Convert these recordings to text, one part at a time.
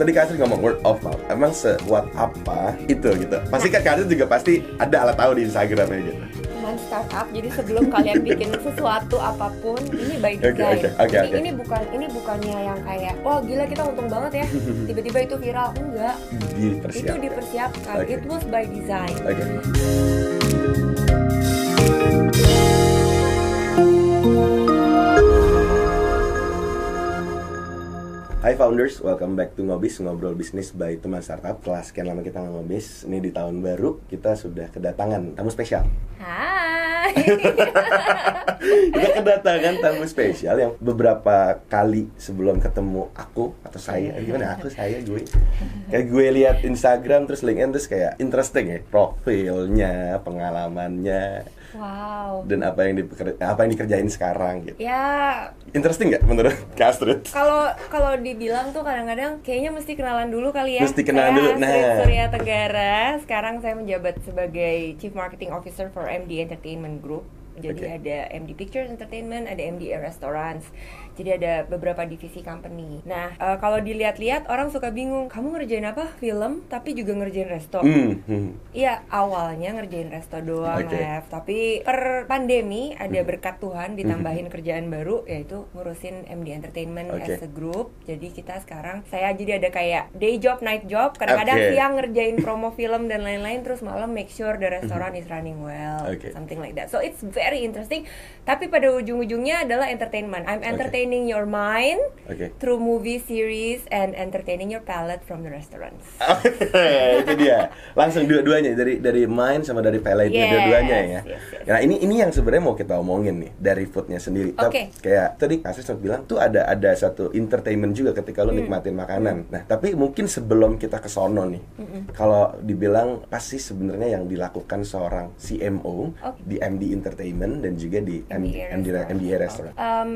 tadi Kasri ngomong word of mouth, emang sekuat apa itu gitu? Pasti kan Kasri juga pasti ada alat tahu di Instagramnya gitu. teman startup jadi sebelum kalian bikin sesuatu apa pun ini by design oke, oke, Jadi oke. ini bukan ini bukannya yang kayak wah gila kita untung banget ya tiba-tiba itu viral enggak itu Dipersiapkan. Oke. it was by design Oke. Hai founders, welcome back to Ngobis, Ngobrol Bisnis by Teman Startup. Setelah sekian lama kita ngobis, ini di tahun baru Kita sudah kedatangan tamu spesial. Hai. Kita kedatangan tamu spesial yang beberapa kali sebelum ketemu aku Atau saya, eh, gimana? Aku, saya, gue. Kayak gue lihat Instagram terus LinkedIn terus kayak interesting ya. Profilnya, pengalamannya wow Dan apa yang, dipeker- apa yang dikerjain sekarang gitu ya Interesting nggak menurut Kak Astrid? kalau kalau dibilang tuh kadang-kadang kayaknya mesti kenalan dulu kali ya. Mesti kenalan Saya dulu, Astrid nah. Surya Tenggara. Sekarang saya menjabat sebagai Chief Marketing Officer for MD Entertainment Group. Jadi Oke. ada MD Pictures Entertainment, ada MD Restaurants. Jadi ada beberapa divisi company. Nah, eh, kalau dilihat-lihat orang suka bingung, kamu ngerjain apa? Film, tapi juga ngerjain resto. Hmm, hmm. Iya, awalnya ngerjain resto doang, Oke. Lev. Tapi per pandemi ada berkat Tuhan ditambahin kerjaan baru yaitu ngurusin MD Entertainment Oke. as a group. Jadi kita sekarang saya jadi ada kayak day job, night job. Kadang-kadang Oke. siang ngerjain promo film dan lain-lain terus malam make sure the restaurant is running well, Oke. something like that. So it's very interesting. Tapi pada ujung-ujungnya adalah entertainment. I'm entertaining your mind Oke. through movie series and entertaining your palate from the restaurants. itu dia langsung dua-duanya dari dari mind sama dari palate Yes, dua-duanya ya yes, yes. nah ini ini yang sebenarnya mau kita omongin nih dari foodnya sendiri Tap- Oke. kayak tadi Asri sempat bilang tuh ada ada satu entertainment juga ketika Hmm. lo nikmatin makanan nah tapi mungkin sebelum kita ke sono nih kalau dibilang pasti sebenarnya yang dilakukan seorang CMO Oke. di MD Entertainment dan juga di MD MD, Restaurant. MDA Restaurant Um,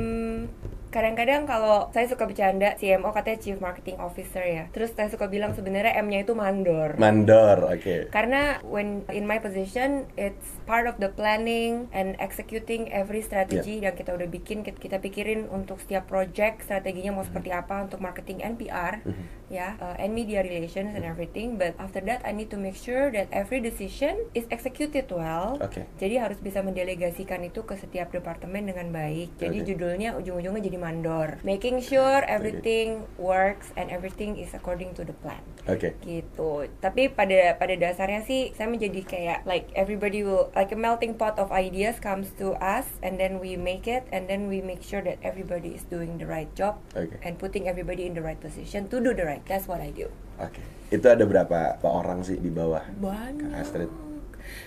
kadang-kadang kalau saya suka bercanda CMO katanya Chief Marketing Officer ya. Terus saya suka bilang sebenarnya M-nya itu mandor. Mandor oke. Karena when in my position it's part of the planning and executing every strategy yang kita udah bikin kita, pikirin untuk setiap project strateginya mau seperti apa untuk marketing and PR ya uh, and media relations and everything but after that I need to make sure that every decision is executed well. Oke. jadi harus bisa mendelegasikan itu ke setiap departemen dengan baik. Jadi Oke. judulnya ujung-ujungnya jadi mandor. Making sure everything works and everything is according to the plan. Oke. Gitu. Tapi pada pada dasarnya sih saya menjadi kayak like everybody will like a melting pot of ideas comes to us and then we make it and then we make sure that everybody is doing the right job Oke. and putting everybody in the right position to do the right that's what I do. Oke. Itu ada berapa orang sih di bawah? Banyak. Kak Astrid?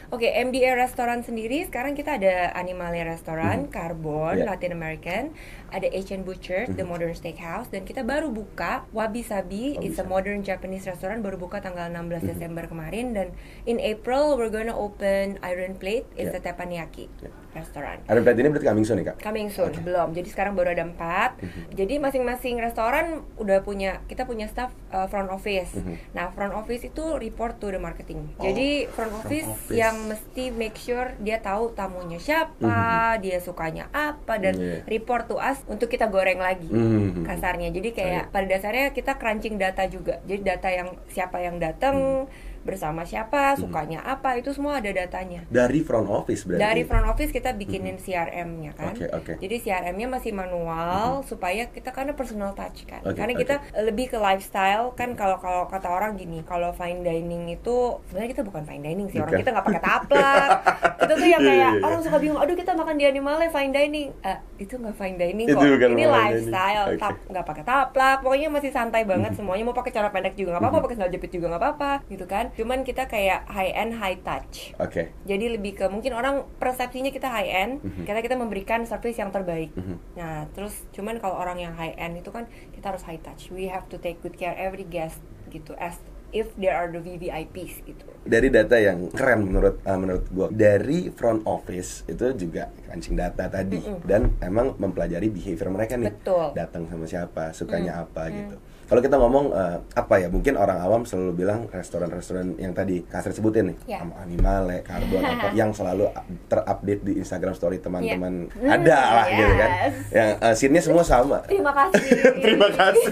Oke, MDA Restoran sendiri sekarang kita ada Animalia Restoran, Carbon, Yeah. Latin American, ada Asian Butchers, The Modern Steakhouse, dan kita baru buka Wabi Sabi, Wabi is a modern Japanese restaurant baru buka tanggal 16 Desember kemarin dan in April we're gonna open Iron Plate, it's Yeah. a teppanyaki. Yeah. Restaurant. ada berarti ini berarti coming soon nih kak Coming soon, Oke. belum. Jadi sekarang baru ada empat. Jadi masing-masing restoran udah punya, kita punya staff uh, front office. Mhm. Nah front office itu report to the marketing. Oh, Jadi front office, office. yang mesti make sure dia tahu tamunya siapa, dia sukanya apa dan Mhm. Iya. report to us untuk kita goreng lagi. Mhm. Kasarnya. Jadi kayak Oke. pada dasarnya kita crunching data juga. Jadi data yang siapa yang datang, Mhm. Bersama siapa, sukanya apa, itu semua ada datanya. dari front office berarti Dari front office kita bikinin CRM-nya kan. Oke, oke. Jadi CRM-nya masih manual supaya kita karena personal touch kan. Oke, karena kita lebih ke lifestyle kan kalau kalau kata orang gini, kalau fine dining itu sebenarnya kita bukan fine dining sih. Orang Bukan. kita nggak pakai taplak. kita tuh yang Iya, kayak iya, iya. orang suka bingung, "Aduh, kita makan di Animale fine dining." Eh, itu nggak fine dining Itu kok. bukan Ini lifestyle, dining. Oke. tap nggak pakai taplak. Pokoknya masih santai banget semuanya. Mau pakai cara pendek juga nggak apa-apa, pakai sandal jepit juga nggak apa-apa, gitu kan. Cuman kita kayak high end high touch. oke Jadi lebih ke mungkin orang persepsinya kita high end, Mhm. karena kita memberikan service yang terbaik. Mhm. Nah, terus cuman kalau orang yang high end itu kan kita harus high touch. We have to take good care every guest gitu as if there are the VVIPs gitu. dari data yang keren menurut uh, menurut gua dari front office itu juga crunching data tadi dan emang mempelajari behavior mereka nih Betul. datang sama siapa sukanya apa gitu kalau kita ngomong uh, apa ya mungkin orang awam selalu bilang restoran-restoran yang tadi kasih sebutin nih sama Animale, Carbon apa yang selalu up- terupdate di Instagram story teman-teman Ya. ada lah gitu kan yes. yang uh, scene-nya semua sama Terima kasih. Terima kasih.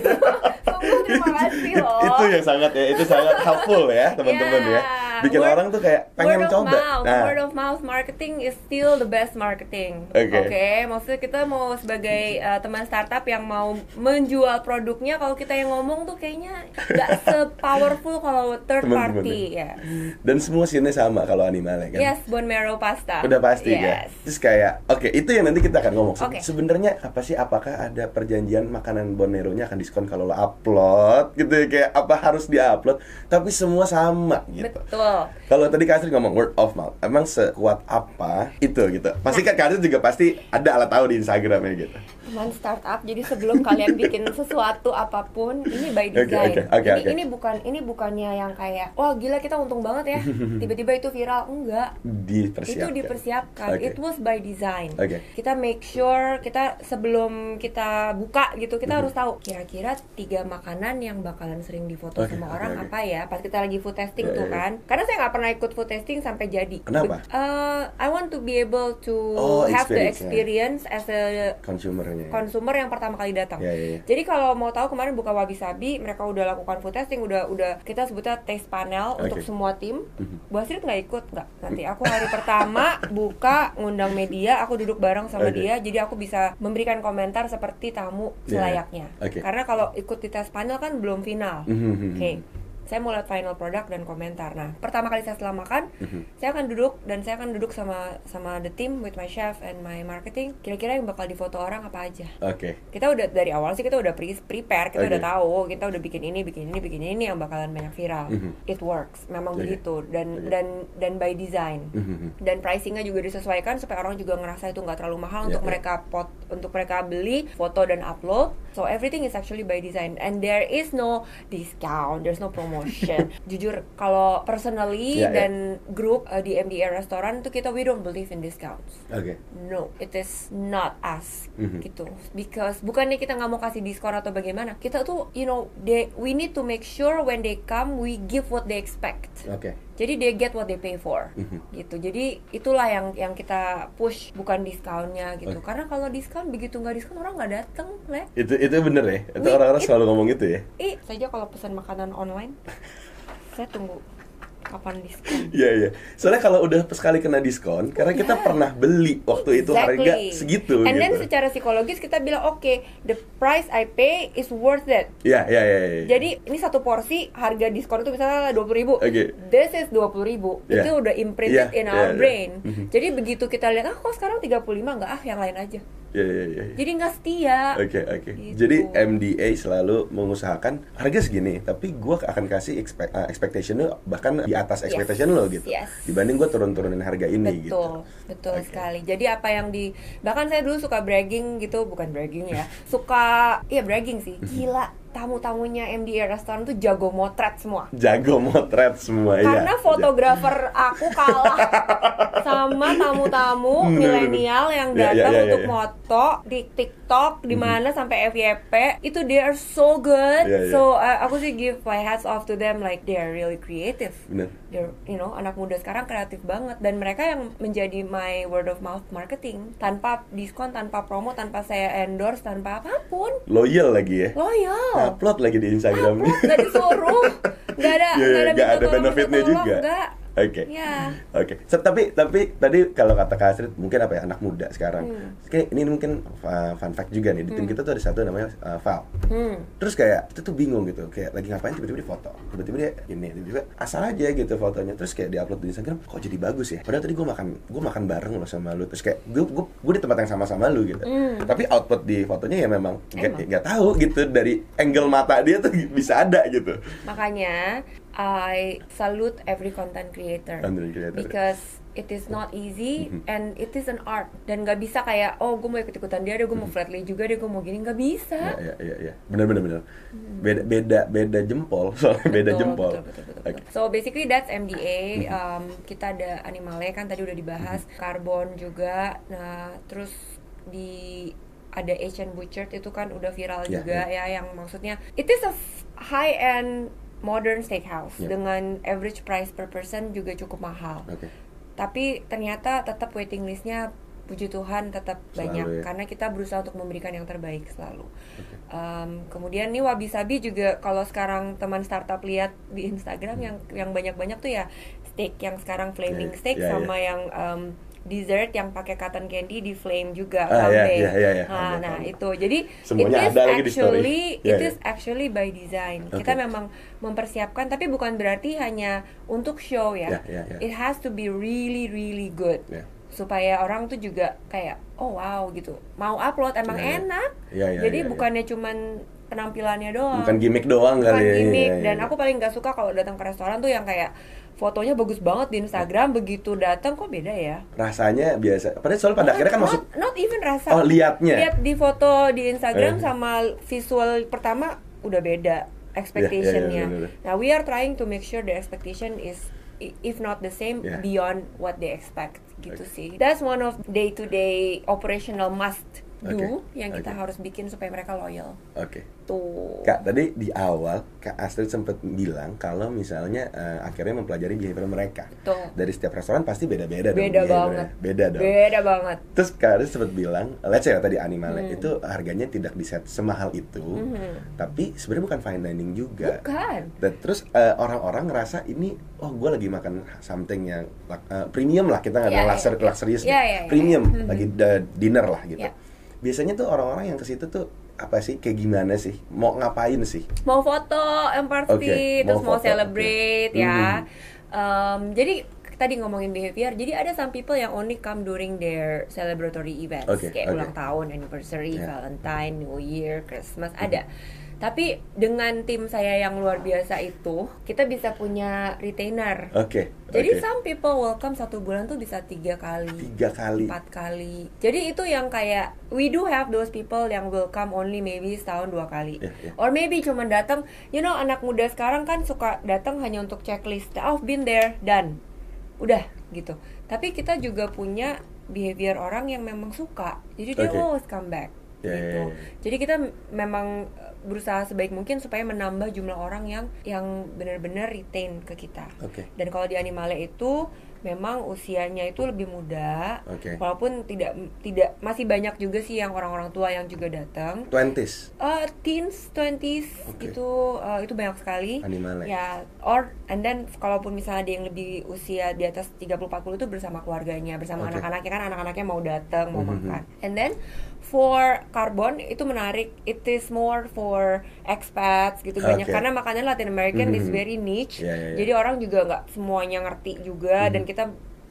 Sungguh terima kasih loh. itu yang sangat ya itu sangat helpful ya teman-teman ya Yeah. Bikin Word- orang tuh kayak pengen word coba Of mouth, nah Word of mouth marketing is still the best marketing. Oke. maksudnya kita mau sebagai uh, teman startup yang mau menjual produknya, kalau kita yang ngomong tuh kayaknya nggak se-powerful kalau third Teman-teman party ya. ya. dan semua scene sama kalau animalnya kan Yes, bone marrow pasta. udah pasti kan yes. terus kayak oke itu yang nanti kita akan ngomong Se- Oke. sebenarnya apa sih apakah ada perjanjian makanan Bonero-nya akan diskon kalau lo upload gitu ya kayak apa harus diupload tapi semua sama gitu Betul. Kalau tadi Kak Astrid ngomong word of mouth, emang sekuat apa itu gitu? Pasti kan Kak Astrid juga pasti ada alat tahu di Instagramnya gitu. teman startup jadi sebelum kalian bikin sesuatu apa pun ini by design oke, oke, ini oke. ini bukan ini bukannya yang kayak wah gila kita untung banget ya tiba-tiba itu viral enggak Dipersiapkan. itu dipersiapkan Oke. it was by design Oke. kita make sure kita sebelum kita buka gitu kita Mhm. harus tahu kira-kira tiga makanan yang bakalan sering difoto Oke, sama oke, orang oke. apa ya pas kita lagi food testing Ya, tuh ya, ya. kan karena saya nggak pernah ikut food testing sampai jadi Kenapa? Be- uh, I want to be able to Oh, have the experience, ya. as a Consumernya. ya. konsumer yang pertama kali datang. Ya, ya, ya. Jadi kalau mau tahu kemarin buka Wabi Sabi, mereka udah lakukan food testing, udah udah kita sebutnya taste panel Oke. untuk semua tim. Mhm. Bu Astrid nggak ikut nggak? Nanti aku hari pertama buka ngundang media, aku duduk bareng sama Oke. dia, jadi aku bisa memberikan komentar seperti tamu Ya, ya. selayaknya. Oke. Karena kalau ikut di tes panel kan belum final. Mhm. Oke. Saya mau lihat final product dan komentar. Nah, pertama kali saya setelah makan, Mhm. saya akan duduk dan saya akan duduk sama sama the team with my chef and my marketing. Kira-kira yang bakal difoto orang apa aja? Oke. kita udah dari awal sih kita udah pre prepare kita Oke. udah tahu kita udah bikin ini bikin ini bikin ini yang bakalan banyak viral Mhm. it works memang Oke. begitu dan Oke. dan dan by design Mhm. dan pricingnya juga disesuaikan supaya orang juga ngerasa itu nggak terlalu mahal Ya, untuk ya. mereka pot untuk mereka beli foto dan upload so everything is actually by design and there is no discount there's no promotion jujur kalau personally ya. dan grup uh, di MDA restoran tuh kita we don't believe in discounts Oke. no it is not us Mhm. gitu because bukannya kita nggak mau kasih diskon atau bagaimana kita tuh you know they we need to make sure when they come we give what they expect Oke. Jadi they get what they pay for Mhm. gitu jadi itulah yang yang kita push bukan diskonnya gitu Oke. karena kalau diskon begitu nggak diskon orang nggak dateng le Itu itu bener ya. Itu orang-orang it- selalu ngomong gitu ya. ih saja kalau pesan makanan online saya tunggu kapan diskon Iya iya. Soalnya kalau udah sekali kena diskon, karena kita pernah beli waktu itu harga Exactly. segitu And then gitu. secara psikologis kita bilang oke, the price I pay is worth it. Iya iya iya. iya. Jadi ini satu porsi harga diskon itu misalnya dua ribu. Oke. This is dua ribu. Yeah. Itu udah imprinted Yeah, in our yeah, brain. Mhm. Jadi begitu kita lihat ah kok sekarang 35 nggak ah yang lain aja. Iya iya iya. Jadi nggak setia. Oke oke. Gitu. Jadi MDA selalu mengusahakan harga segini, tapi gua akan kasih expect, uh, expectation lu bahkan di atas Yes. expectation lo gitu. Yes. Dibanding gua turun-turunin harga ini gitu. betul, betul Oke. sekali. Jadi apa yang di bahkan saya dulu suka bragging gitu, bukan bragging ya, suka iya bragging sih. Gila, tamu-tamunya MDA restoran tuh jago motret semua. Jago motret semua ya. Karena fotografer aku kalah sama tamu-tamu milenial yang Ya, ya, datang ya, ya, untuk ya. moto di TikTok di mana sampai FYP itu they are so good. Ya, ya. So uh, aku sih give my hats off to them like they are really creative. Bener. You know, anak muda sekarang kreatif banget dan mereka yang menjadi my word of mouth marketing tanpa diskon, tanpa promo, tanpa saya endorse, tanpa apa pun. Loyal lagi ya. Loyal. Upload lagi di Instagram nih. Nggak disuruh, nggak ada, nggak ada, minta ada benefitnya juga. nggak. Oke. Ya. Oke. So, tapi tapi tadi kalau kata Kak Astrid mungkin apa ya anak muda sekarang. Hmm. Kayak ini mungkin uh, fun fact juga nih di tim kita tuh ada satu namanya uh, Val. Hmm. Terus kayak itu tuh bingung gitu, kayak lagi ngapain tiba-tiba dia foto, tiba-tiba dia ini, tiba-tiba asal aja gitu fotonya, terus kayak diupload di Instagram, kok jadi bagus ya? Padahal tadi gue makan, gue makan bareng loh sama lu, terus kayak gue gue, gue di tempat yang sama sama lu gitu. Hmm. Tapi output di fotonya ya memang Emang. nggak nggak tahu gitu dari angle mata dia tuh bisa ada gitu. Makanya I salute every content creator. Content creator. Because it is not easy Mhm. and it is an art dan nggak bisa kayak oh gue mau ikut ikutan dia deh gue mau flat lay juga deh gue mau gini nggak bisa Ya, ya, ya, ya. Bener, bener, bener. Beda, beda, beda jempol. Soalnya beda Betul, jempol. betul, betul, betul, betul. So basically that's MDA. Um, kita ada animalnya kan tadi udah dibahas, karbon juga. Nah terus di ada Asian Butchered itu kan udah viral Ya, juga ya. yang maksudnya it is a high end modern steakhouse Ya. dengan average price per person juga cukup mahal. Oke. Tapi ternyata tetap waiting listnya puji Tuhan tetap Selalu banyak ya. karena kita berusaha untuk memberikan yang terbaik selalu. Oke. Um, kemudian nih Wabi Sabi juga kalau sekarang teman startup lihat di Instagram yang yang banyak-banyak tuh ya steak yang sekarang flaming Ya, steak ya, sama yang um, dessert yang pakai cotton candy di flame juga Ah, ya, lambe. ya, ya, ya. Nah, nah itu. Jadi Semuanya it is ada lagi di story. actually Ya, it ya. is actually by design. Kita Oke. memang mempersiapkan tapi bukan berarti hanya untuk show ya. Ya, ya, ya. It has to be really really good. Ya. Supaya orang tuh juga kayak oh wow gitu. Mau upload emang Ya, ya. enak. Ya, ya, Jadi ya, ya. bukannya cuman penampilannya doang. Bukan gimmick doang Bukan kali ya. gimmick. Iya, iya, Dan iya. aku paling nggak suka kalau datang ke restoran tuh yang kayak fotonya bagus banget di Instagram, begitu datang kok beda ya. rasanya biasa. Padahal soalnya pada akhirnya kan not, masuk not even rasa. Oh, liatnya. Lihat di foto di Instagram Eh. sama visual pertama udah beda expectationnya. Iya, iya, bener, bener. Nah, we are trying to make sure the expectation is if not the same Yeah. beyond what they expect gitu Okay. sih. That's one of day to day operational must do Okay, yang kita okay. harus bikin supaya mereka loyal. Oke. Tuh. Kak, tadi di awal Kak Astrid sempat bilang kalau misalnya eh, akhirnya mempelajari behavior mereka. Betul. Dari setiap restoran pasti beda-beda dong Beda banget. Beda dong. Beda banget. Terus Kak Astrid sempat bilang, let's say ya tadi animalnya Hmm. itu harganya tidak diset semahal itu, Mhm. tapi sebenarnya bukan fine dining juga. Bukan. Dan terus eh, orang-orang ngerasa ini, oh gue lagi makan something yang eh, premium lah kita nggak ada iya, luxury, iya. luxurious Iya, deh. iya, iya. premium Mhm. lagi dinner lah gitu. Iya. Biasanya tuh orang-orang yang ke situ tuh apa sih kayak gimana sih mau ngapain sih mau foto yang pasti Oke, terus mau mau foto, celebrate oke. ya Mhm. Em, jadi tadi ngomongin behavior jadi ada some people yang only come during their celebratory events Oke, kayak oke. ulang tahun anniversary Ya. Valentine New Year Christmas ada tapi dengan tim saya yang luar biasa itu kita bisa punya retainer. Oke jadi oke. some people welcome satu bulan tuh bisa tiga kali tiga kali. empat kali. Jadi itu yang kayak we do have those people yang will come only maybe setahun dua kali. Iya, iya. or maybe cuman datang you know anak muda sekarang kan suka datang hanya untuk checklist. Oh, I've been there done. Udah gitu. Tapi kita juga punya behavior orang yang memang suka. Jadi dia Oke. always come back Ya, ya, gitu. ya. jadi kita memang berusaha sebaik mungkin supaya menambah jumlah orang yang yang benar-benar retain ke kita oke dan kalau di animale itu memang usianya itu lebih muda Oke. walaupun tidak tidak masih banyak juga sih yang orang-orang tua yang juga datang twenties Eh, teens, 20s Oke. itu eh, itu banyak sekali. Animale. Ya, or and then kalaupun misalnya ada yang lebih usia di atas 30 40 itu bersama keluarganya, bersama Oke. anak-anaknya kan anak-anaknya mau datang, mau Mhm. makan. And then for carbon itu menarik, it is more for expats gitu banyak Oke. karena makanan Latin American is Mhm. very niche. Ya, ya, ya. Jadi orang juga nggak semuanya ngerti juga Mhm. dan kita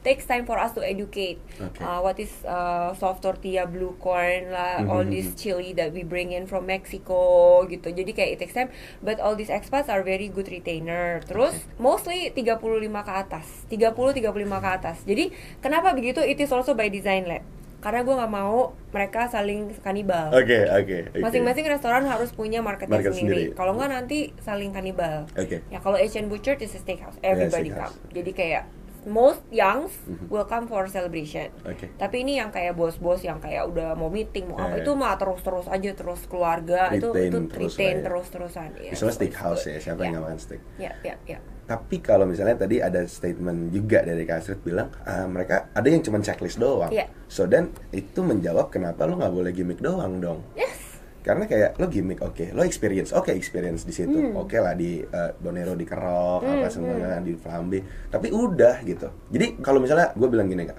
takes time for us to educate Oke. uh, what is uh, soft tortilla, blue corn lah, all Mhm. this chili that we bring in from Mexico gitu. Jadi kayak it takes time, but all these expats are very good retainer. Terus mostly 35 ke atas, 30 35 ke atas. Jadi kenapa begitu? It is also by design lab. Karena gue nggak mau mereka saling kanibal. oke oke oke. Masing-masing restoran harus punya marketnya Market sendiri. sendiri. Kalau nggak nanti saling kanibal. Oke. Ya kalau Asian Butcher is a steakhouse, everybody steakhouse. come. Jadi kayak most youngs Mhm. will come for celebration. Oke. Tapi ini yang kayak bos-bos yang kayak udah mau meeting mau Eh. apa itu mah terus-terus aja terus keluarga itu Retain itu terus retain lah ya. terus-terusan. Ya, Misalnya so steakhouse ya, siapa yang Ya. nggak makan steak? Ya, ya, ya. Tapi kalau misalnya tadi ada statement juga dari Kak Astrid bilang ah, mereka ada yang cuma checklist doang. Iya. So dan itu menjawab kenapa lo nggak boleh gimmick doang dong. Yes. Karena kayak lo gimmick oke, lo experience oke experience di situ, Hmm. oke lah di uh, Bonero di Kerok apa Hmm, semuanya di Flambe, tapi udah gitu. Jadi kalau misalnya gue bilang gini kak,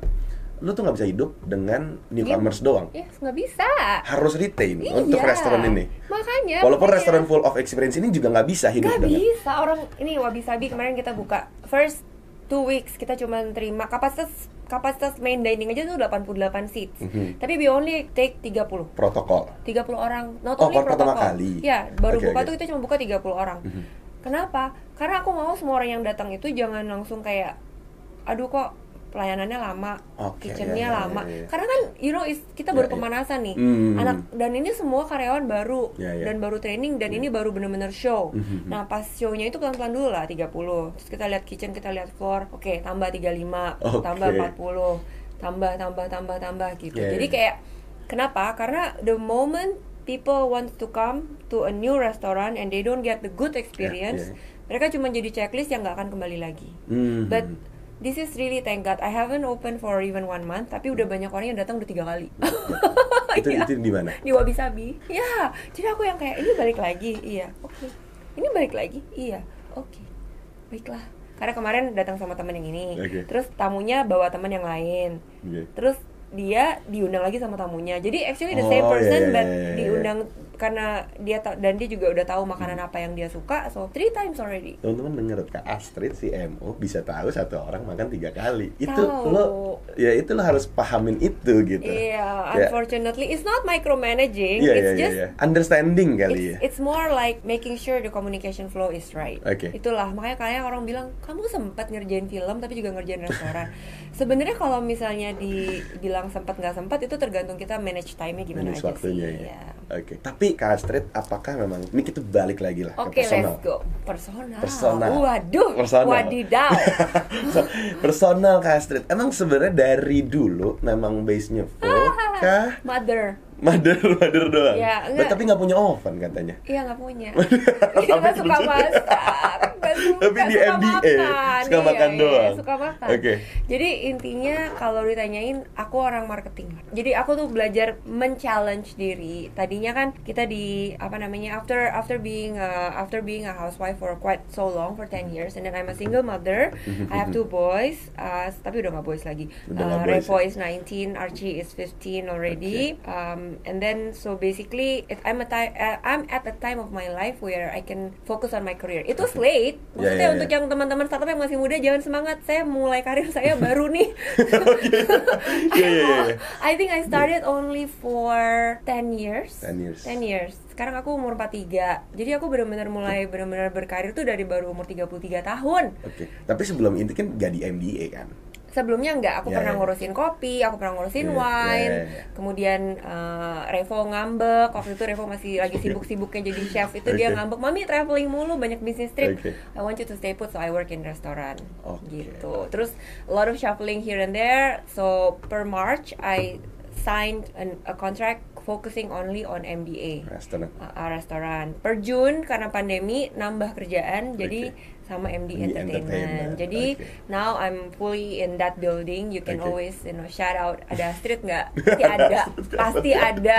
lo tuh nggak bisa hidup dengan newcomers doang, Yes, nggak bisa. harus retain Iya. untuk restoran ini. Makanya. Walaupun makanya. restoran full of experience ini juga nggak bisa hidup Gak dengan. bisa orang ini Wabi Sabi kemarin kita buka first two weeks kita cuma terima kapasitas kapasitas main dining aja tuh 88 seats. Mhm. Tapi we only take 30. Protokol. 30 orang. Not Oh, only per pertama protokol. kali. Ya, baru Oke, buka oke. tuh kita cuma buka 30 orang. Mhm. Kenapa? Karena aku mau semua orang yang datang itu jangan langsung kayak aduh kok pelayanannya lama, kitchennya iya, iya, lama. iya, iya. Karena kan you know is- kita Iya, baru iya. pemanasan nih, Hmm. anak dan ini semua karyawan baru Iya, iya. dan baru training dan ini baru bener-bener show. Mhm. Nah pas shownya itu pelan-pelan dulu lah 30 Terus kita lihat kitchen, kita lihat floor, oke tambah 35, Oke. tambah 40, tambah tambah tambah tambah gitu. Iya, Jadi iya. kayak kenapa? Karena the moment people want to come to a new restaurant and they don't get the good experience, iya. mereka cuma jadi checklist yang nggak akan kembali lagi. Hmm. But this is really thank God I haven't open for even one month, tapi udah banyak orang yang datang udah tiga kali. itu Iya. itu di mana? di Wabi Sabi. Ya, jadi aku yang kayak ini balik lagi, iya, oke. Ini balik lagi, iya, oke. Baiklah. Karena kemarin datang sama temen yang ini, Oke. terus tamunya bawa temen yang lain, Oke. terus dia diundang lagi sama tamunya. Jadi actually the same Oh, person iya, iya, but iya, iya. diundang karena dia dan dia juga udah tahu makanan apa yang dia suka, so three times already. Teman-teman denger Kak Astrid si MO bisa tahu satu orang makan tiga kali. Itu Tahu. lo ya itu lo harus pahamin itu gitu. Iya, Ya. unfortunately it's not micromanaging, Iya it's iya iya. just iya. Understanding kali It's, ya. it's more like making sure the communication flow is right. Oke. Itulah makanya kayak orang bilang kamu sempat ngerjain film tapi juga ngerjain restoran. Sebenarnya kalau misalnya dibilang sempat nggak sempat itu tergantung kita manage time-nya gimana Manage aja waktunya sih. ya. Iya. Oke. Tapi Kak Astrid, apakah memang ini kita balik lagi lah Oke, ke personal. let's go. Personal. Personal. Waduh. Personal. Wadidaw. So, personal Kak Astrid. Emang sebenarnya dari dulu memang base-nya full kah? Mother. Mother, mother doang. Ya, But enggak. tapi nggak punya oven katanya. Iya nggak punya. Tapi suka masak. Suka, Tapi di suka MBA, makan. suka Iya, makan iya, doang. Suka makan. Oke. Jadi intinya kalau ditanyain aku orang marketing. Jadi aku tuh belajar men-challenge diri. Tadinya kan kita di apa namanya after after being a, after being a housewife for quite so long for 10 years and then I'm a single mother. I have two boys. Uh, tapi udah nggak boys lagi. Udah Uh, nggak boys ya? is 19, Archie is 15 already. Um, and then so basically it, I'm a uh, I'm at a time of my life where I can focus on my career. Itu late. Ya, Maksudnya ya, untuk ya. yang teman-teman startup yang masih muda jangan semangat. Saya mulai karir saya baru nih. Iya, iya, iya. I think I started only for 10 years. 10 years. 10 years. Sekarang aku umur 43. Jadi aku benar-benar mulai benar-benar berkarir tuh dari baru umur 33 tahun. Oke. Tapi sebelum itu kan gak di MBA kan? Sebelumnya enggak aku Ya, pernah ya. ngurusin kopi aku pernah ngurusin Ya, wine ya, ya. kemudian eh, Revo ngambek waktu itu Revo masih lagi sibuk-sibuknya jadi chef itu dia Oke. ngambek mami traveling mulu banyak bisnis trip Oke. I want you to stay put so I work in restoran Oke. gitu terus a lot of shuffling here and there so per March I signed an, a contract focusing only on MBA Restoran. uh, uh, restoran. Per June karena pandemi nambah kerjaan jadi sama MD MD Entertainment. Entertainment, Jadi oke. now I'm fully in that building. You can Oke. always you know shout out ada Astrid nggak? Pasti ada, pasti ada.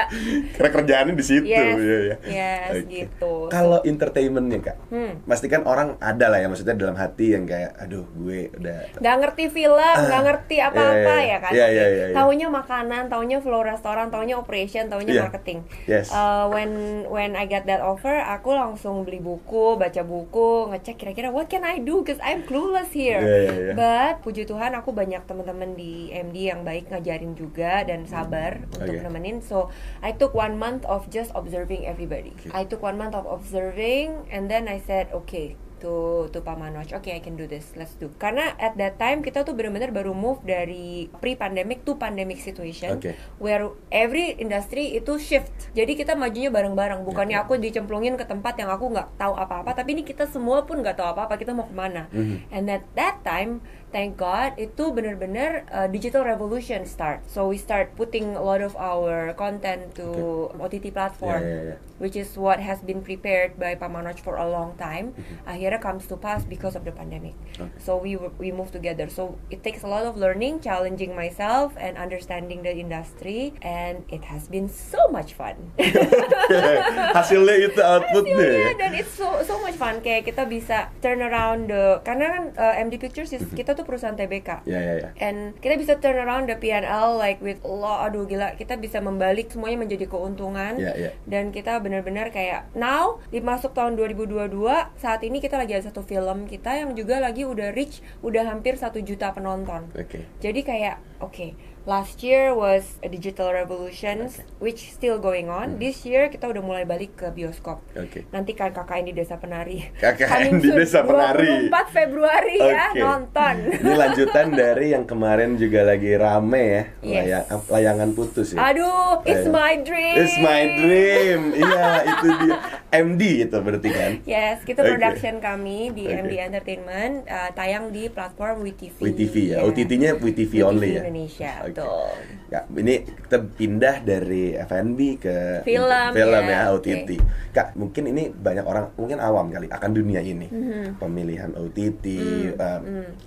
Karena kerjaannya di situ. Yes, iya, iya. yes, Oke. gitu. Kalau entertainmentnya kak, Hmm. pasti kan orang ada lah ya maksudnya dalam hati yang kayak, aduh gue udah nggak ngerti film, nggak ngerti apa-apa iya, iya. ya kan? Iya, iya, iya, iya. Taunya makanan, taunya flow restoran, taunya operation, taunya Iya. marketing. Yes. Uh, when when I get that offer, aku langsung beli buku, baca buku, ngecek kira-kira what can I do? Cause I'm clueless here. Iya, iya, iya. But puji Tuhan aku banyak teman-teman di MD yang baik ngajarin juga dan sabar untuk Oke. nemenin. So I took one month of just observing everybody. Oke. I took one month of observing, and then I said, okay, to to Pak Manoj, okay I can do this, let's do. Karena at that time kita tuh benar-benar baru move dari pre-pandemic to pandemic situation, Oke. where every industry itu shift. Jadi kita majunya bareng-bareng, bukannya Oke. aku dicemplungin ke tempat yang aku nggak tahu apa-apa, tapi ini kita semua pun nggak tahu apa-apa, kita mau ke mana. Mhm. And at that time, thank God itu benar-benar uh, digital revolution start. So we start putting a lot of our content to OTT platform, Iya, iya, iya. which is what has been prepared by Pak Manoj for a long time. Mhm. Akhirnya comes to pass because of the pandemic. Okay. So we we move together. So it takes a lot of learning, challenging myself, and understanding the industry, and it has been so much fun. Hasilnya itu outputnya ya. Hasilnya dan it's so so much fun kayak kita bisa turn around the karena kan uh, MD Pictures is- kita tuh perusahaan TBK Ya ya ya. and kita bisa turn around the P&L like with Allah aduh gila kita bisa membalik semuanya menjadi keuntungan Ya, ya. dan kita benar-benar kayak now dimasuk tahun 2022 saat ini kita lagi ada satu film kita yang juga lagi udah reach udah hampir satu juta penonton Oke. jadi kayak oke Last year was a digital revolution, Okay. which still going on. Hmm. This year kita udah mulai balik ke bioskop. Oke. Nanti kan KKN di Desa Penari. KKN di Desa Penari. 24 Februari ya, Oke. nonton. Ini lanjutan dari yang kemarin juga lagi rame ya, Yes. layang- layangan putus ya. Aduh, it's my dream. It's my dream. Iya, itu dia. MD itu berarti kan. Yes, kita Oke. production kami di Oke. MD Entertainment uh, tayang di platform WeTV. WeTV ya. Yeah. OTT-nya WeTV only ya. Indonesia, Oke. Betul. Ya, ini kita pindah dari F&B ke Film, film ya, ya, oke. OTT. Kak, mungkin ini banyak orang mungkin awam kali akan dunia ini. Mhm. Pemilihan OTT, Hmm, eh,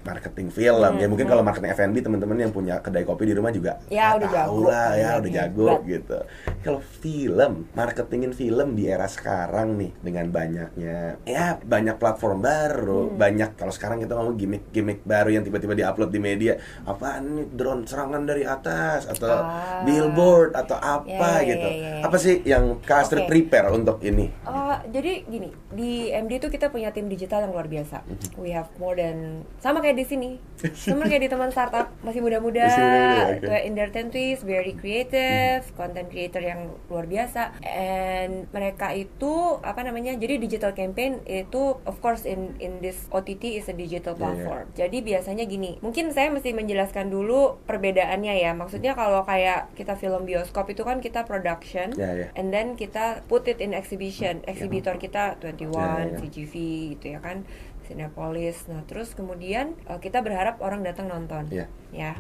marketing film. ya mungkin kalau marketing F&B teman-teman yang punya kedai kopi di rumah juga Ya, ah, udah tahu jago. lah ya, Iya, udah iya. jago But- gitu. Kalau film, marketingin film di era sekarang nih dengan banyaknya ya banyak platform baru, Hmm. banyak kalau sekarang kita ngomong gimmick-gimmick baru yang tiba-tiba diupload di media. Apaan nih drone serangan dari atas atau Ah. billboard atau apa Ya, ya, gitu. ya, ya, ya. Apa sih yang Kak Astrid Oke. prepare untuk ini? Uh, jadi gini, di MD itu kita punya tim digital yang luar biasa. Mhm. We have more than sama kayak di sini. Sama kayak di teman startup masih muda-muda, kayak in their twenties, very creative, content creator yang luar biasa. And mereka itu apa namanya? Jadi digital campaign itu of course in in this OTT is a digital Ya, ya. platform. Jadi biasanya gini, mungkin saya mesti menjelaskan dulu perbedaannya ya. Maksudnya kalau kayak kita film bioskop itu kan kita production, Ya, ya. and then kita put it in exhibition. Exhibitor kita 21, Ya, ya. CGV gitu ya kan, Cinepolis. Nah terus kemudian uh, kita berharap orang datang nonton, Ya. ya.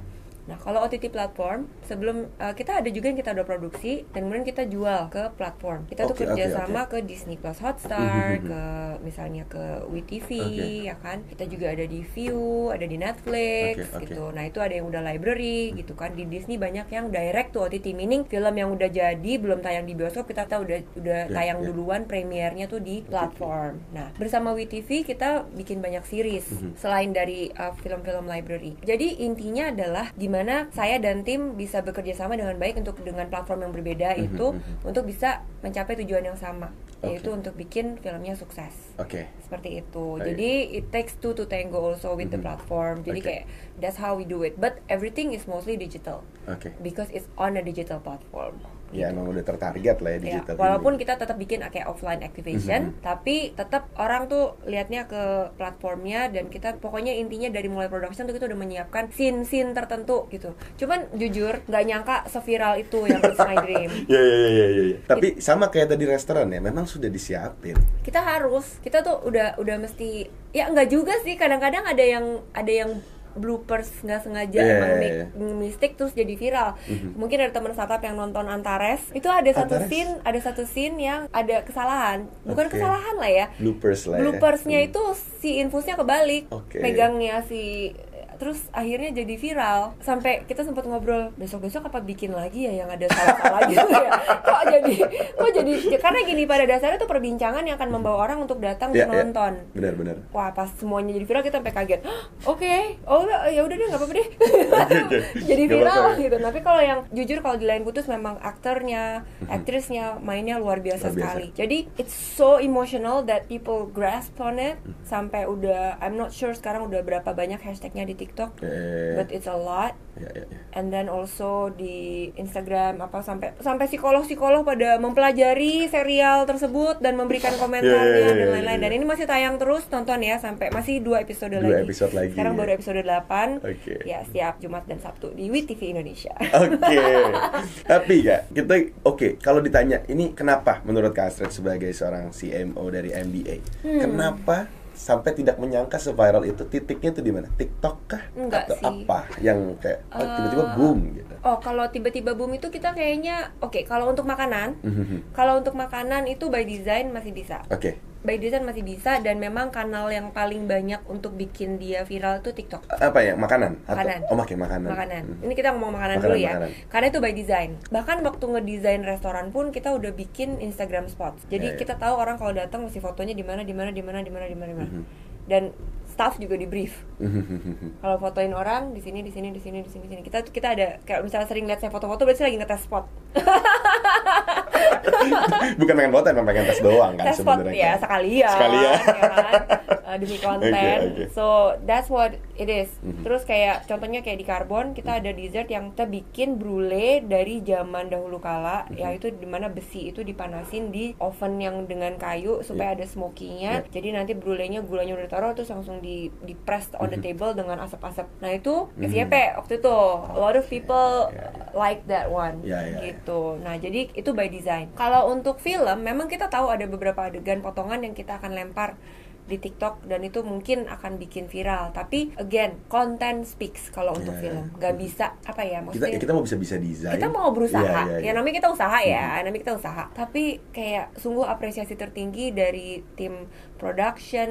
Nah kalau OTT platform sebelum uh, kita ada juga yang kita udah produksi dan kemudian kita jual ke platform. Kita tuh Oke, kerja sama oke. ke Disney Plus Hotstar, Mhm. ke misalnya ke WeTV Oke. ya kan. Kita juga ada di View, ada di Netflix Oke, oke. gitu. Nah itu ada yang udah library gitu kan. Di Disney banyak yang direct to OTT, meaning film yang udah jadi belum tayang di bioskop kita tahu udah udah Ya, tayang ya. duluan premiernya tuh di platform. Nah bersama WeTV kita bikin banyak series Mhm. selain dari uh, film-film library. Jadi intinya adalah gimana saya dan tim bisa bekerja sama dengan baik untuk dengan platform yang berbeda Mhm, itu mhm. untuk bisa mencapai tujuan yang sama Oke. yaitu untuk bikin filmnya sukses Oke. seperti itu. Jadi it takes two to tango also with the Mhm. platform. Jadi Oke. kayak that's how we do it. But everything is mostly digital Oke. because it's on a digital platform. Ya gitu. emang udah tertarget lah ya Ya, digital. walaupun ini. kita tetap bikin kayak offline activation, Mhm. tapi tetap orang tuh liatnya ke platformnya dan kita pokoknya intinya dari mulai production tuh kita udah menyiapkan scene-scene tertentu gitu. Cuman jujur nggak nyangka seviral itu yang It's My Dream. Ya, ya, ya, ya, ya, ya. Tapi sama kayak tadi restoran ya, memang sudah disiapin. Kita harus, kita tuh udah udah mesti ya nggak juga sih kadang-kadang ada yang ada yang bloopers nggak sengaja Iya, emang iya, make mistake terus jadi viral. Mhm. Mungkin ada teman startup yang nonton Antares, itu ada satu Antares? scene, ada satu scene yang ada kesalahan. Bukan Oke. kesalahan lah ya. Bloopers lah ya. Bloopersnya Hmm. itu si infusnya kebalik, Oke. megangnya si terus akhirnya jadi viral sampai kita sempat ngobrol besok besok apa bikin lagi ya yang ada salah-salah gitu ya kok jadi kok jadi karena gini pada dasarnya itu perbincangan yang akan membawa orang untuk datang Ya, dan ya. nonton Benar-benar. Wah pas semuanya jadi viral kita sampai kaget. "Hah, Oke, oh udah ya udah deh nggak apa-apa deh. jadi viral apa-apa ya. gitu. Tapi kalau yang jujur kalau di lain putus memang aktornya, aktrisnya mainnya luar biasa. Luar biasa. sekali. Jadi it's so emotional that people grasp on it Mhm. sampai udah I'm not sure sekarang udah berapa banyak hashtagnya di TikTok. Eh, But it's a lot. ya, ya, ya. And then also di Instagram apa sampai sampai psikolog-psikolog pada mempelajari serial tersebut dan memberikan komentarnya Yeah, yeah, yeah, dan yeah, lain-lain. yeah. Dan ini masih tayang terus tonton ya sampai masih dua episode Dua lagi. episode lagi, Sekarang ya. baru episode 8. Oke. Ya, setiap Jumat dan Sabtu di WeTV Indonesia. Oke, tapi kak kita oke kalau ditanya ini kenapa menurut Kak Astrid sebagai seorang CMO dari MBA, Hmm. kenapa sampai tidak menyangka seviral itu titiknya itu di mana? TikTok kah? Enggak Atau sih. apa yang kayak oh, tiba-tiba Eh, boom gitu? Oh, kalau tiba-tiba boom itu kita kayaknya oke, kalau untuk makanan, kalau untuk makanan itu by design masih bisa. Oke, By design masih bisa dan memang kanal yang paling banyak untuk bikin dia viral itu TikTok. apa ya makanan? Atau- Makanan. Oh, makai makanan. makanan. Mhm. Ini kita ngomong makanan, Makanan, dulu ya. makanan. Karena itu by design. Bahkan waktu ngedesain restoran pun kita udah bikin Instagram spots. Jadi Ya, ya. kita tahu orang kalau datang mesti fotonya di mana, di mana, di mana, di mana, di mana, di mana. Mhm. Dan staff juga di brief. Kalau fotoin orang di sini, di sini, di sini, di sini, di sini. Kita kita ada kayak misalnya sering lihat saya foto-foto berarti lagi ngetes spot. Bukan pengen foto, emang pengen tes doang kan tes spot sebenarnya. ya kan? sekalian, Sekalian. ya kan? Uh, demi konten. Oke, oke. So that's what it is. Mhm. Terus kayak contohnya kayak di Carbon kita ada dessert yang kita bikin brulee dari zaman dahulu kala, Mhm. yaitu di mana besi itu dipanasin di oven yang dengan kayu supaya ada smokinya. Yeah. Jadi nanti brulee-nya gulanya udah taruh terus langsung di di press on the Mhm. table dengan asap-asap. Nah itu. FYP waktu itu a lot of people Ya, ya. like that one Ya, ya, ya. gitu. Nah, jadi itu by design. Kalau untuk film, memang kita tahu ada beberapa adegan potongan yang kita akan lempar di TikTok dan itu mungkin akan bikin viral. Tapi again, content speaks kalau untuk Ya, ya. film. Gak bisa apa ya Kita maksudnya kita mau bisa-bisa desain. kita mau berusaha Iya, iya, ya iya. namanya kita usaha ya namanya kita usaha tapi kayak sungguh apresiasi tertinggi dari tim production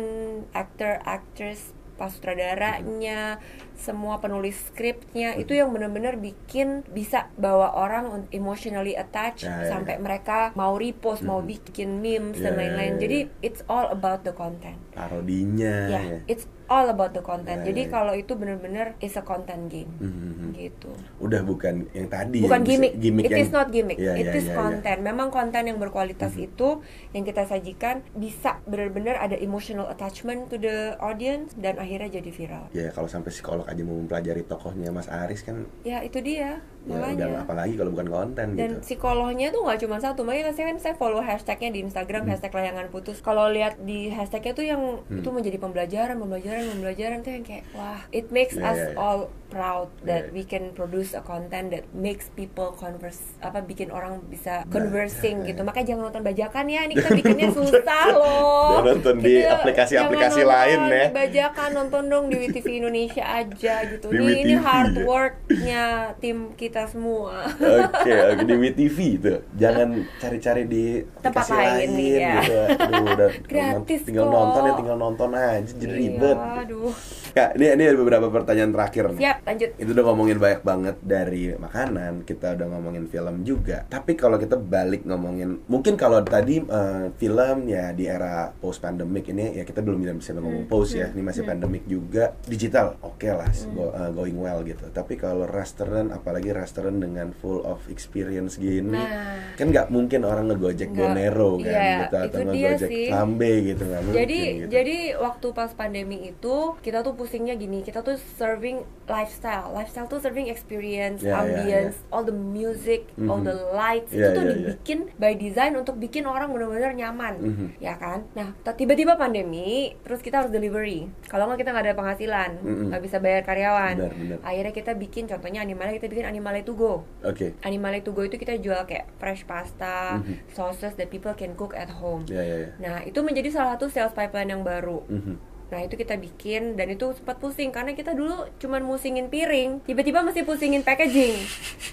actor actress pas sutradaranya semua penulis skripnya itu yang benar-benar bikin bisa bawa orang emotionally attached Ya, ya, sampai ya. mereka mau repost mau bikin memes dan Ya, ya, lain-lain ya, jadi ya. it's all about the content Parodinya. ya ya. it's all about the content Ya, jadi ya, ya. kalau itu benar-benar is a content game Mhm. gitu Udah bukan yang tadi. bukan yang gimmick, gimmick it yang, is not gimmick, Iya, it iya, is iya, iya. konten. Memang konten yang berkualitas Mhm. itu yang kita sajikan bisa benar-benar ada emotional attachment to the audience dan akhirnya jadi viral. Ya kalau sampai psikolog aja mau mempelajari tokohnya Mas Aris kan Ya itu dia ya udah apalagi kalau bukan konten dan gitu. psikolognya tuh nggak cuma satu, makanya saya kan saya follow hashtagnya di Instagram Hmm. hashtag layangan putus. Kalau lihat di hashtagnya tuh yang Hmm. itu menjadi pembelajaran, pembelajaran, pembelajaran tuh yang kayak wah, it makes Ya, us ya, ya. all proud that Ya. we can produce a content that makes people converse apa bikin orang bisa Nah, conversing ya, ya. gitu. Makanya jangan nonton bajakan ya, ini kita bikinnya susah loh. Jangan nonton di aplikasi-aplikasi lain ya. Bajakan nonton dong di WTV Indonesia aja gitu. Di Ini hard ya. worknya tim kita semua. Oke, oke di WTV itu. Jangan cari-cari di Tempat aplikasi lain, iya. gitu. Aduh, udah Gratis tinggal kok. nonton ya tinggal nonton aja jadi ribet. Aduh. Kak, ini ini ada beberapa pertanyaan terakhir nih. Siap, lanjut. Itu udah ngomongin banyak banget dari makanan, kita udah ngomongin film juga. Tapi kalau kita balik ngomongin, mungkin kalau tadi eh, film ya di era post pandemic ini ya kita belum bisa ngomong Hmm, post ya, ini masih pandemic juga. Digital, oke lah, go- eh, going well gitu. Tapi kalau restoran, apalagi restoran dengan full of experience gini, Nah. kan nggak mungkin orang ngegojek Bonero kan, iya, gitu, atau ngegojek sih. Flambe gitu nggak mungkin. Jadi gitu. jadi waktu pas pandemi itu kita tuh pusingnya gini, kita tuh serving lifestyle. Lifestyle tuh serving experience, Ya, ya, ambience, all the music, all Mhm. the lights Ya, itu tuh ya, ya. dibikin by design untuk bikin orang benar-benar nyaman. Mhm. Ya kan? Nah, tiba-tiba pandemi, terus kita harus delivery. Kalau nggak kita nggak ada penghasilan, Mhm. nggak bisa bayar karyawan. Benar, benar. Akhirnya kita bikin contohnya animale kita bikin animale to go. Oke. Animale to go itu kita jual kayak fresh pasta, Mhm. sauces that people can cook at home. Ya ya ya. Nah, itu menjadi salah satu sales pipeline yang baru. Mhm. Nah, itu kita bikin dan itu sempat pusing karena kita dulu cuman musingin piring, tiba-tiba mesti pusingin packaging.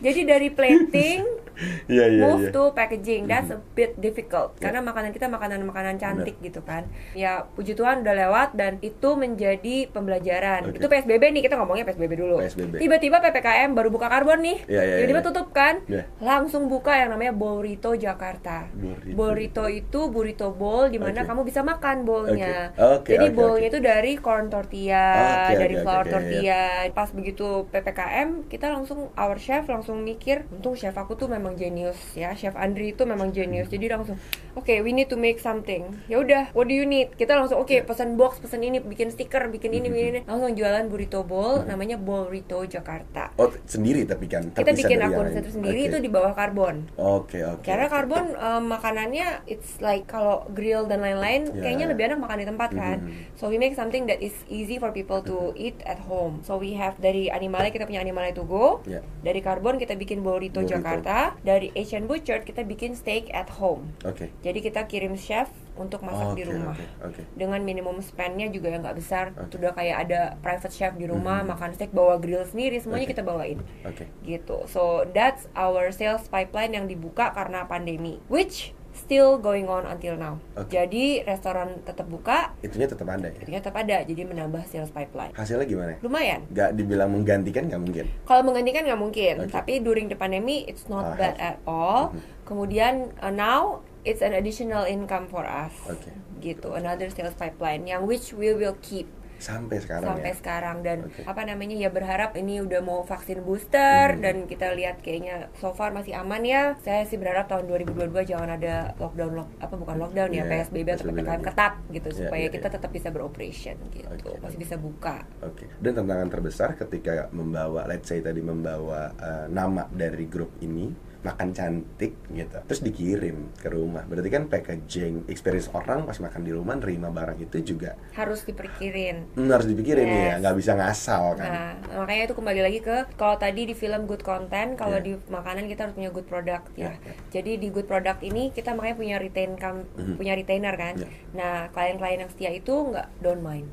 Jadi dari plating Iya iya move iya. to packaging. That's a bit difficult Ya. karena makanan kita makanan-makanan cantik gitu kan. Ya, puji Tuhan udah lewat dan itu menjadi pembelajaran. Oke. Itu PSBB nih, kita ngomongnya PSBB dulu. PSBB. Tiba-tiba PPKM baru buka karbon nih. Iya, iya, Tiba-tiba iya. tutup kan? Iya. Langsung buka yang namanya Burrito Jakarta. Burrito. Burrito itu burrito bowl di mana Oke. kamu bisa makan bowlnya. Oke. Oke, Jadi oke, bowlnya oke. itu dari corn tortilla, Oke, dari oke, flour oke, oke, tortilla. Pas begitu PPKM, kita langsung our chef langsung mikir, untung chef aku tuh memang genius ya. Chef Andri itu memang genius. Jadi langsung, oke, we need to make something. Ya udah, what do you need? Kita langsung oke, pesan box, pesan ini, bikin stiker, bikin ini, bikin ini. Langsung jualan burrito bowl namanya Burrito Jakarta. Oh, sendiri tapi kan. Kita bikin akun satu sendiri Oke. itu di bawah karbon. Oke, oke. Karena oke. karbon eh, makanannya it's like kalau grill dan lain-lain Ya. kayaknya lebih enak makan di tempat kan. Mhm. So we make something that is easy for people to eat at home. So we have dari Animale kita punya Animale to go. Ya. Dari karbon kita bikin burrito, Burrito. Jakarta. Dari Asian Butcher kita bikin steak at home. Oke. Jadi kita kirim chef untuk masak di Oke, rumah. Oke, oke. Dengan minimum spendnya juga yang nggak besar. Oke. Sudah kayak ada private chef di rumah, Mhm. makan steak bawa grill sendiri, semuanya Oke. kita bawain Oke. gitu. So that's our sales pipeline yang dibuka karena pandemi, which still going on until now. Oke. Jadi restoran tetap buka, Itunya tetap ada ya. ketika tetap ada, jadi menambah sales pipeline. Hasilnya gimana? Lumayan. Gak dibilang menggantikan nggak mungkin. Kalau menggantikan nggak mungkin, Oke. tapi during the pandemic it's not Ah, bad at all. Mhm. Kemudian uh, now it's an additional income for us. Oke. Gitu, another sales pipeline yang which we will keep. Sampai sekarang sampai ya. sekarang dan Oke. apa namanya ya berharap ini udah mau vaksin booster Hmm. dan kita lihat kayaknya so far masih aman ya. Saya sih berharap tahun 2022 jangan ada lockdown lock apa bukan lockdown ya Iya, PSBB atau PPKM ketat gitu Iya, supaya iya, kita iya. tetap bisa beroperation gitu. Oke, Masih bisa buka. Oke. Dan tantangan terbesar ketika membawa, let's say tadi membawa eh, nama dari grup ini makan cantik gitu, terus dikirim ke rumah. Berarti kan packaging experience orang pas makan di rumah nerima barang itu juga Harus dipikirin. hmm, harus dipikirin nih ya, Yes. nggak bisa ngasal kan. Nah, makanya itu kembali lagi ke kalau tadi di film good content, kalau Iya. di makanan kita harus punya good product Iya, ya. iya. Jadi di good product ini kita makanya punya retain kam- Mhm. punya retainer kan. Iya. Nah, klien-klien yang setia itu nggak don't mind.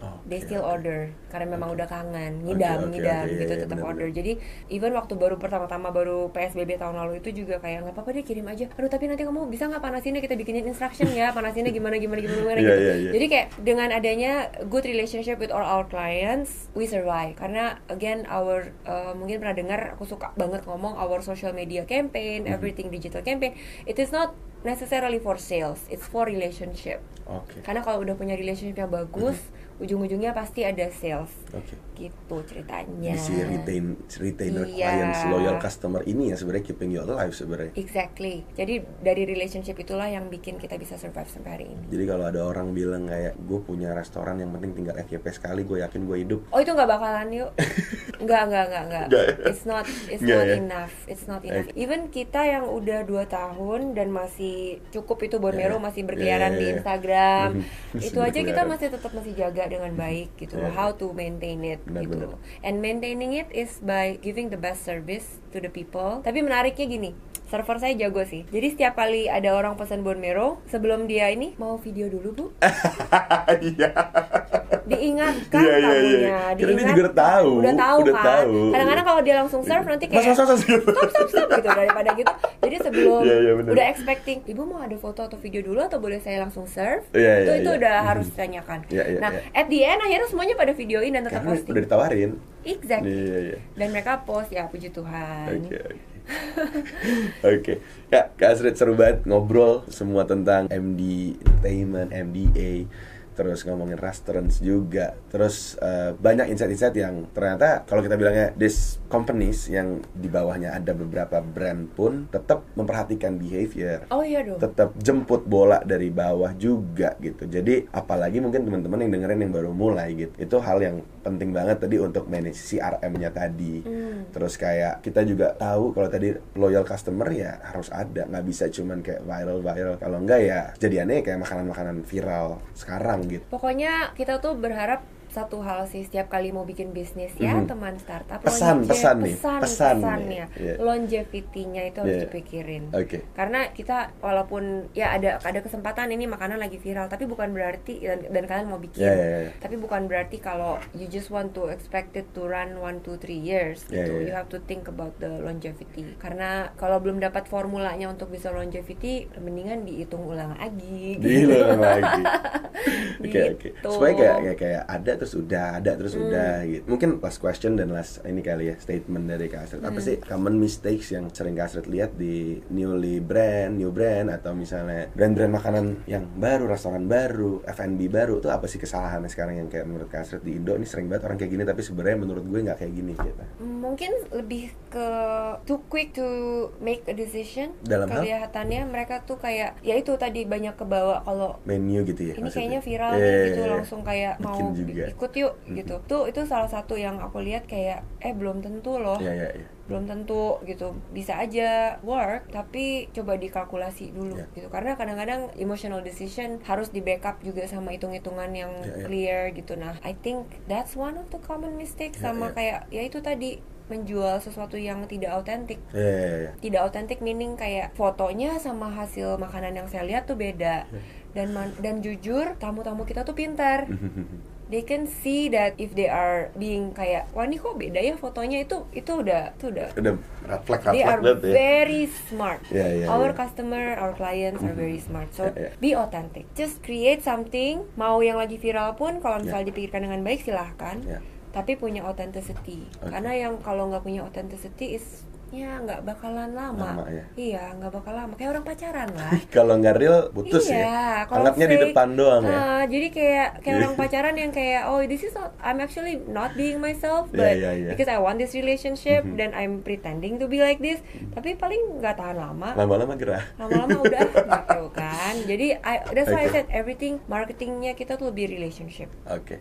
Oh, They still oke. order karena memang Oke. udah kangen, ngidam, oke, ngidam oke, gitu iya, iya, tetap benar, order. benar. Jadi even waktu baru pertama-tama baru PSBB tahun lalu itu juga kayak nggak apa-apa deh kirim aja. Aduh tapi nanti kamu bisa nggak panasinnya kita bikinin instruction ya, panasinnya gimana gimana gimana, gimana Iya, gitu. iya, iya. Jadi kayak dengan adanya good relationship with all our clients, we survive. Karena again our uh, mungkin pernah dengar aku suka banget ngomong our social media campaign, Mhm. everything digital campaign, it is not necessarily for sales, it's for relationship. Oke. Karena kalau udah punya relationship yang bagus, ujung-ujungnya pasti ada sales. Oke. Gitu ceritanya. Jadi si retain retainer Iya. clients loyal customer ini ya sebenarnya keeping you alive sebenarnya. Exactly. Jadi dari relationship itulah yang bikin kita bisa survive sampai hari ini. Jadi kalau ada orang bilang kayak gue punya restoran yang penting tinggal FYP sekali gue yakin gue hidup. Oh itu nggak bakalan yuk? Nggak nggak nggak nggak. Ya? It's not it's Nggak not ya? enough. It's not enough. Oke. Even kita yang udah 2 tahun dan masih cukup itu Bon Mero ya. masih Ya, berkeliaran ya, di ya. Instagram. Itu aja kita masih tetap masih jaga dengan baik gitu. Ya. How to maintain it Benar, gitu. benar. And maintaining it is by giving the best service to the people. Tapi menariknya gini. Server saya jago sih. Jadi setiap kali ada orang pesan Bon Mero, sebelum dia ini mau video dulu bu, Iya. diingatkan Iya, iya, tamunya, iya. Kira dia juga udah tahu, udah tahu udah kan. tahu. Kadang-kadang kalau dia langsung serve nanti kayak mas, mas, mas, gitu. stop stop stop gitu daripada gitu. Jadi sebelum Iya, iya, benar. udah expecting, ibu mau ada foto atau video dulu atau boleh saya langsung serve? Iya, itu iya, itu iya. udah Mhm. harus ditanyakan. Iya, iya, nah, iya. at the end akhirnya semuanya pada videoin dan tetap Karena posting. udah ditawarin. Exactly. Iya, iya. Dan mereka post ya puji Tuhan. Oke, oke. Oke, ya Kak Asrid seru banget ngobrol semua tentang MD Entertainment, MDA, terus ngomongin restaurants juga, terus eh, banyak insight-insight yang ternyata kalau kita bilangnya this companies yang di bawahnya ada beberapa brand pun tetap memperhatikan behavior, Oh iya dong. tetap jemput bola dari bawah juga gitu. Jadi apalagi mungkin teman-teman yang dengerin yang baru mulai gitu, itu hal yang penting banget tadi untuk manage CRM-nya tadi. Hmm. Terus kayak kita juga tahu kalau tadi loyal customer ya harus ada, nggak bisa cuman kayak viral viral. Kalau enggak ya jadiannya kayak makanan-makanan viral sekarang gitu. Pokoknya kita tuh berharap satu hal sih setiap kali mau bikin bisnis ya Mhm. teman startup Pesan, longe- pesan nih, pesan, pesan nih, pesannya iya. longevity-nya itu harus Iya. dipikirin Oke. karena kita walaupun ya ada ada kesempatan ini makanan lagi viral tapi bukan berarti dan, dan kalian mau bikin Iya, iya, iya. tapi bukan berarti kalau you just want to expect it to run one two three years Iya, gitu iya, you iya. have to think about the longevity karena kalau belum dapat formulanya untuk bisa longevity mendingan dihitung ulang lagi Gila lagi. Oke oke. Gitu. Supaya kayak, kayak kayak ada terus udah, ada terus Hmm. udah gitu. Mungkin last question dan last ini kali ya statement dari Kak Astrid. Apa Hmm. sih common mistakes yang sering Kak Astrid lihat di newly brand, new brand atau misalnya brand-brand makanan yang baru, restoran baru, F&B baru tuh apa sih kesalahannya sekarang yang kayak menurut Kak Astrid di Indo ini sering banget orang kayak gini tapi sebenarnya menurut gue nggak kayak gini gitu. mungkin lebih ke too quick to make a decision Dalam hal? kelihatannya mereka tuh kayak ya itu tadi banyak kebawa kalau Menu gitu ya. ini maksudnya? kayaknya viral nih iya, gitu iya. langsung kayak mau Bikin juga. Ikut yuk Mhm. gitu tuh itu salah satu yang aku lihat kayak eh belum tentu loh Iya iya iya. belum tentu gitu bisa aja work tapi coba dikalkulasi dulu Ya. gitu karena kadang-kadang emotional decision harus di backup juga sama hitung-hitungan yang Ya, ya. clear gitu nah I think that's one of the common mistakes Ya, sama ya. kayak ya itu tadi menjual sesuatu yang tidak autentik Iya iya iya. tidak autentik meaning kayak fotonya sama hasil makanan yang saya lihat tuh beda Ya. dan man- dan jujur tamu-tamu kita tuh pintar they can see that if they are being kayak wah ini kok beda ya fotonya itu itu udah itu udah Udah red they are banget ya. very smart. Yeah, yeah, our yeah. customer, our clients are very smart. So Yeah, yeah. be authentic. Just create something. Mau yang lagi viral pun, kalau misalnya Yeah. dipikirkan dengan baik silahkan. Yeah. Tapi punya authenticity. Okay. Karena yang kalau nggak punya authenticity is ya nggak bakalan lama, Lama, ya. iya nggak bakal lama kayak orang pacaran lah Kalau nggak real putus iya, ya. Anggapnya di depan doang ya. ah, jadi kayak kayak Iya. orang pacaran yang kayak oh this is not I'm actually not being myself Iya, but iya, iya. because I want this relationship Mhm. dan I'm pretending to be like this tapi paling nggak tahan lama Lama-lama gerah. lama-lama udah gitu kan jadi I, that's why I said everything marketingnya kita tuh lebih relationship Oke.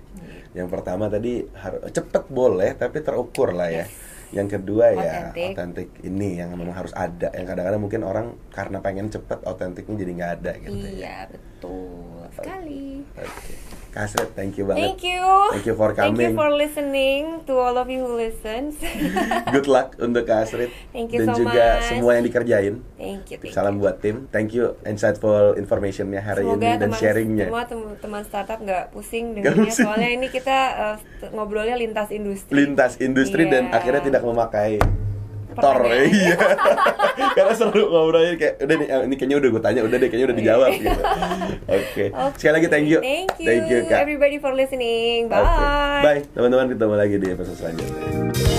Yang pertama tadi harus cepet boleh tapi terukur lah ya. Yes. Yang kedua ya otentik ini yang memang harus ada. Yang kadang-kadang mungkin orang karena pengen cepet otentiknya jadi nggak ada gitu ya. iya betul sekali Oke. Kasret, thank you banget. Thank you. Thank you for Thank you coming. for listening to all of you who listens. Good luck untuk Astrid Thank you dan so juga much. semua yang dikerjain. thank you. Thank Salam you. buat tim. Thank you insightful informationnya hari Semoga ini dan teman, sharingnya. semua tem- teman startup nggak pusing pusing. soalnya ini kita uh, ngobrolnya lintas industri. Lintas industri dan Iya. akhirnya tidak memakai Tor Pertanyaan. iya karena seru ngobrolnya kayak udah nih eh, ini kayaknya udah gue tanya udah deh kayaknya udah dijawab gitu oke Oke. sekali lagi thank you Thank you, thank you kak everybody for listening. Bye. Oke. bye teman-teman ketemu lagi di episode selanjutnya